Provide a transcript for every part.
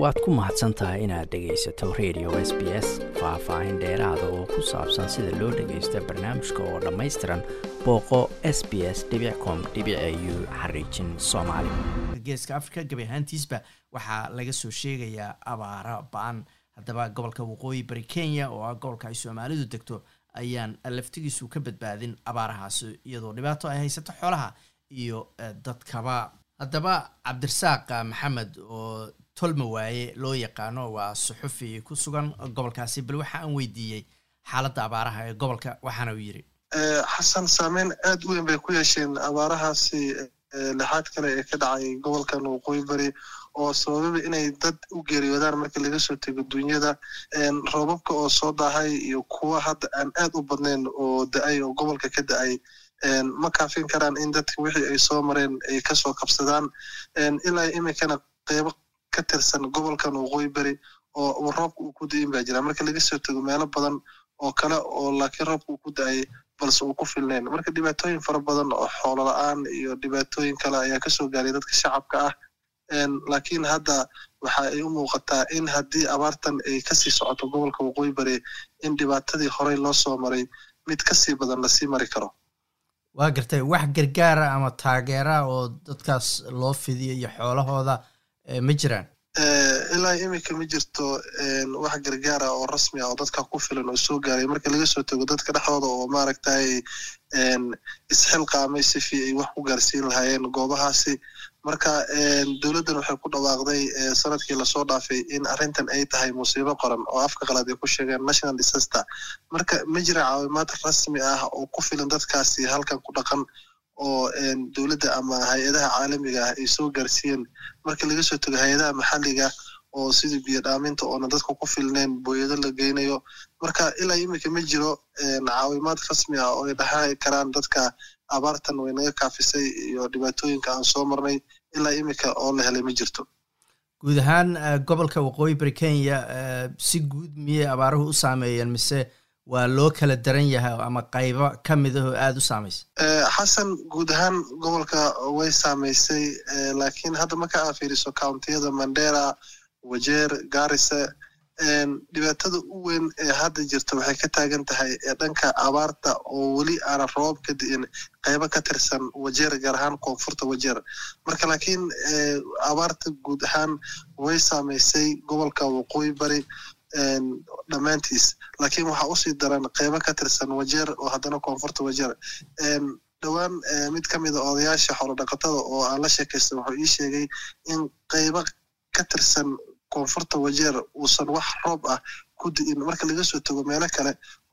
waad ku mahadsan tahay inaad dhegaysato radio s b s faah-faahin dheeraada oo ku saabsan sida loo dhagaysto barnaamijka oo dhammaystiran booqo s b s com u xariijin soomaali. Geeska africa gabi ahaantiisba waxaa laga soo sheegayaa abaaro ba'an. Haddaba gobolka waqooyi bari kenya oo ah gobolka ay soomaalidu degto ayaan laftigiisu ka badbaadin abaarahaasi iyadoo dhibaato ay haysato xoolaha iyo dadkaba. Haddaba cabdirasaaq maxamed oo tolma waaye loo yaqaano waa suxufi ku sugan gobolkaasi bal waxa aan weydiiyey xaaladda abaaraha ee gobolka waxaana uu yidhi. Xasan saameyn aad u weyn bay ku yeesheen abaarahaasi lixaad kale ee ka dhacay gobolkan waqooyi bari oo sabababa inay dad u geeriyoodaan marka laga soo tego dunyada roobabka oo soo daahay iyo kuwa hadda aan aad u badnayn oo da'ay oo gobolka ka da'ay ma kaafin karaan in dadka wixii ay soo mareen ay ka soo kabsadaan. Ilaa iminkana qeybo ka tirsan gobolkan waqooyi beri oo roobka uu ku da'in baa jira. Marka laga soo tego meelo badan oo kale oo laakiin roobka uu ku da'ay balse uu ku filnayn marka dhibaatooyin fara badan oo xoolo la'aan iyo dhibaatooyin kale ayaa ka soo gaaray dadka shacabka ah laakiin hadda waxa ay u muuqataa in haddii abaartan ay ka sii socoto gobolka waqooyi bari in dhibaatadii horey loo soo maray mid ka sii badan la sii mari karo. Waa gartay wax gargaara ama taageera oo dadkaas loo fidiyo iyo xoolahooda ma jiraan? Ilaa iminka ma jirto wax gargaara oo rasmi ah oo dadka ku filan oo soo gaaray. Marka laga soo tego dadka dhexdooda oo maaragtay isxilqaamay sifi ay wax ku gaarsiin lahaayeen goobahaasi. Marka dowladdan waxay ku dhawaaqday sannadkii la soo dhaafay in arrintan ay tahay musiibo qoran oo afka qalaad ay ku sheegeen national disaster. Marka ma jira caawimaad rasmi ah oo ku filan dadkaasi halkan ku dhaqan oo dowladda ama hay'adaha caalamiga ah ay soo gaarsiiyeen marka laga soo tego hay'adaha maxalliga oo sidii biyo dhaaminta oona dadka ku filneyn booyado la geynayo. Marka ilaa iminka ma jiro caawimaad rasmi ah oo ay dhahaan karaan dadka abaartan way naga kaafisay iyo dhibaatooyinka aan soo marnay ilaa iminka oo la helay ma jirto. Guud ahaan gobolka waqooyi bari kenya si guud miyay abaaruhu u saameeyeen mise waa loo kala daran yahay ama qaybo ka mid ah oo aada u saamaysa xasan guud ahaan gobolka way saamaysay laakiin hadda marka aa fiiriso countiyada mandera wajeer garise dhibaatada u weyn ee hadda jirta waxay ka taagan tahay dhanka abaarta oo weli aana roobab ka di'in qaybo ka tirsan wajeer gaar ahaan koonfurta wajeer. Marka laakiin abaarta guud ahaan way saamaysay gobolka waqooyi bari dhammaantiis. Laakiin waxaa u sii daran qaybo ka tirsan wajeer oo haddana koonfurta wajeer dhowaan mid ka mida odayaasha xoolodhaqatada oo aan la sheekaystay wuxuu ii sheegay in qaybo ka tirsan koonfurta wajeer uusan wax roob ah ku di'in marka laga soo tego meelo kale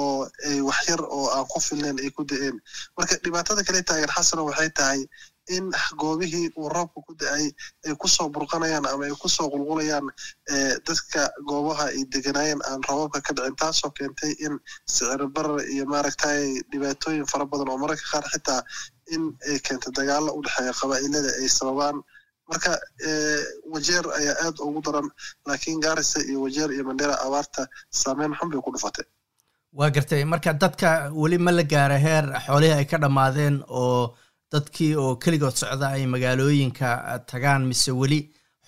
oo ay waxyar oo aan ku filnayn ay ku da'een. Marka dhibaatada kale taagan xasano waxay tahay in goobihii uu roobka ku da'ay ay ku soo burqanayaan ama ay ku soo qulqulayaan dadka goobaha ay deganaayeen aan roobabka ka dhicin taasoo keentay in sicir barar iyo maaragtay dhibaatooyin fara badan oo mararka qaar xitaa in ay keento dagaalo u dhexeeya qabaa'ilada ay sababaan marka wajeer ayaa aad ugu daran laakiin gaarisa iyo wajeer iyo mandera abaarta saameyn xun bay ku dhufatay. Waa gartay. Marka dadka weli ma la gaara heer xoolihii ay ka dhammaadeen oo dadkii oo keligood socda ay magaalooyinka tagaan mise weli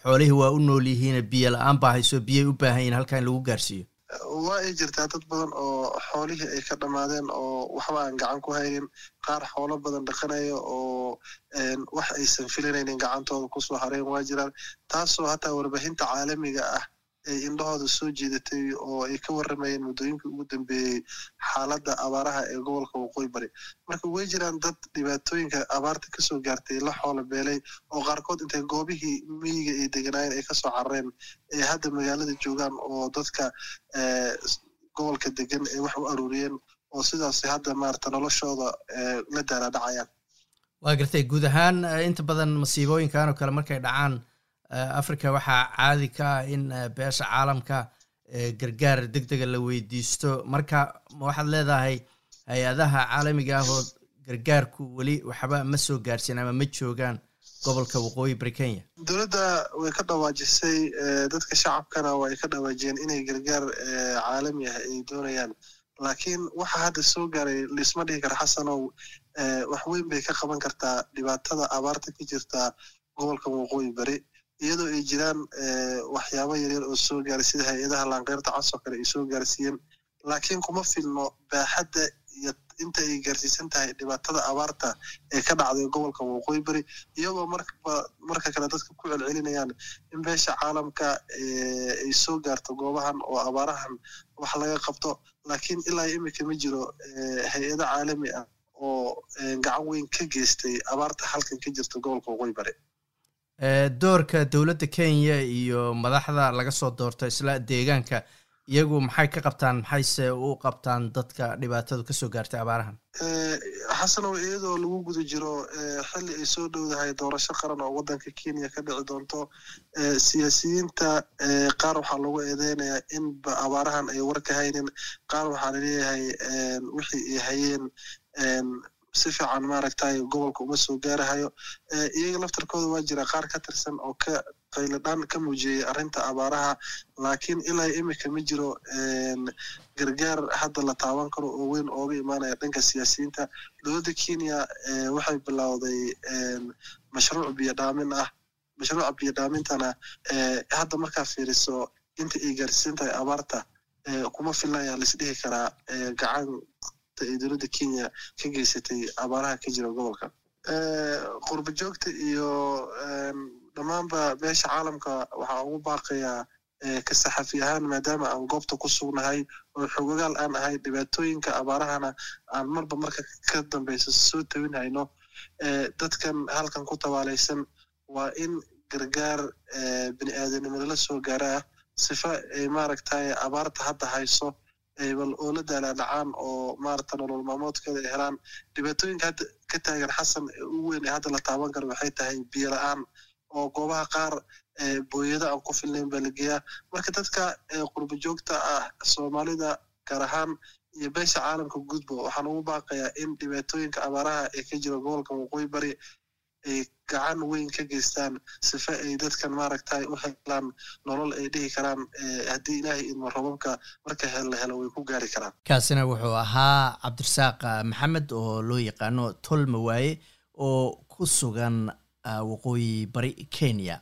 xoolihii waa u nool yihiin biyo la'aan baa hayso biyay u baahan yihiin halkaa in lagu gaarsiiyo waa ay jirtaa dad badan oo xoolihii ay ka dhammaadeen oo waxba aan gacan ku haynin. Qaar xoolo badan dhaqanaya oo wax aysan filinaynin gacantooda ku soo hareen waa jiraan taasoo hataa warbaahinta caalamiga ah ay indhahooda soo jiidatay oo ay ka warramayeen muddooyinkii ugu dambeeyey xaaladda abaaraha ee gobolka waqooyi bari marka way jiraan dad dhibaatooyinka abaarta ka soo gaartay la xoolo beelay oo qaarkood intay goobihii miyiga ay deganaayeen ay ka soo carareen ee hadda magaalada joogaan oo dadka gobolka degan ay wax u aruuriyeen oo sidaas hadda maarata noloshooda la daalaadhacayaan waa gartay guud ahaan inta badan masiibooyinkan oo kale markay dhacaan africa waxaa caadi ka ah in beesha caalamka gargaar deg dega la weydiisto. Marka ma waxaad leedahay hay'adaha caalamiga ah oo gargaarku weli waxba ma soo gaarsiin ama ma joogaan gobolka waqooyi bari kenya? Dowladda way ka dhawaajisay dadka shacabkana way ka dhawaajiyeen inay gargaar caalami ah ay doonayaan. Laakiin waxa hadda soo gaaray lisma dhihi kara xasanow wax weyn bay ka qaban kartaa dhibaatada abaarta ka jirta gobolka waqooyi bari iyadoo ay jiraan waxyaabo yaryar oo soo gaaray sida hay'adaha laanqeyrta cas oo kale ay soo gaarsiiyeen laakiin kuma filno baaxadda iyo inta ay gaarsiisan tahay dhibaatada abaarta ee ka dhacday gobolka waqooyi bari iyagoo marka kale dadka ku celcelinayaan in beesha caalamka ay soo gaarto goobahan oo abaarahan wax laga qabto. Laakiin ilaa imika ma jiro hay'ado caalami ah oo gacan weyn ka geystay abaarta halkan ka jirta gobolka waqooyi bari doorka dowladda kenya iyo madaxda laga soo doorto isla deegaanka. Iyagu maxay ka qabtaan maxayse u qabtaan dadka dhibaatadu ka soo gaartay abaarahan? Xasanow iyadoo lagu guda jiro xilli ay soo dhowdahay doorasho qaran oo waddanka kenya ka dhici doonto siyaasiyiinta qaar waxaa lagu eedeynayaa in abaarahan ay war haynin. Qaar waxaa la leeyahay wixii ay hayeen si fiican maaragtay gobolka uma soo gaarahayo. Iyaga laftarkooda waa jira qaar ka tirsan oo ka qayladhaan ka muujiyey arrinta abaaraha laakiin ilaa imika ma jiro gargaar hadda la taaban karo oo weyn ooga imaanaya dhanka siyaasiyiinta. Dowladda kenya waxay bilowday mashruuc biyo dhaamin ah mashruuca biyo dhaamintana hadda markaa fiiriso inta ay gaarsiisan tahay abaarta kuma filnaya laisdhihi karaa gacan ay dowladda kenya ka geysatay abaaraha ka jira gobolka. Qurba joogta iyo dhammaanba beesha caalamka waxaa ugu baaqayaa ka saxafi ahaan maadaama aan goobta ku sugnahay oo xogogaal aan ahay dhibaatooyinka abaarahana aan marba marka ka dambeysa soo tawin hayno dadkan halkan ku tabaalaysan waa in gargaar bini aadanimada la soo gaaraa sifa ay maaragtay abaarta hadda hayso bal oo la daalaadhacaan oo maarata nolol maalmoodkeeda ay helaan. Dhibaatooyinka hadda ka taagan xasan ugu weyn ee hadda la taaban karo waxay tahay biyo la'aan oo goobaha qaar booyada aan ku filnayn baa la geeyaa. Marka dadka qurba joogta ah soomaalida gaar ahaan iyo beesha caalamka gudbo waxaan ugu baaqayaa in dhibaatooyinka abaaraha ee ka jira gobolka waqooyi bari ay gacan weyn ka geystaan. Sife ay dadkan maaragtay u helaan nolol ay dhihi karaan haddii ilaahay idmo robabka marka hel la helo way ku gaari karaan. Kaasina wuxuu ahaa cabdirasaaq maxamed oo loo yaqaano tolma waaye oo ku sugan waqooyi bari kenya.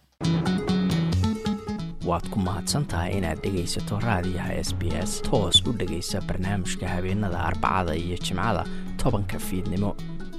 Waad ku mahadsantahay inaad dhegaysato raadiyaha s b s toos u dhegaysa barnaamijka habeenada arbacada iyo jimcada tobanka fiidnimo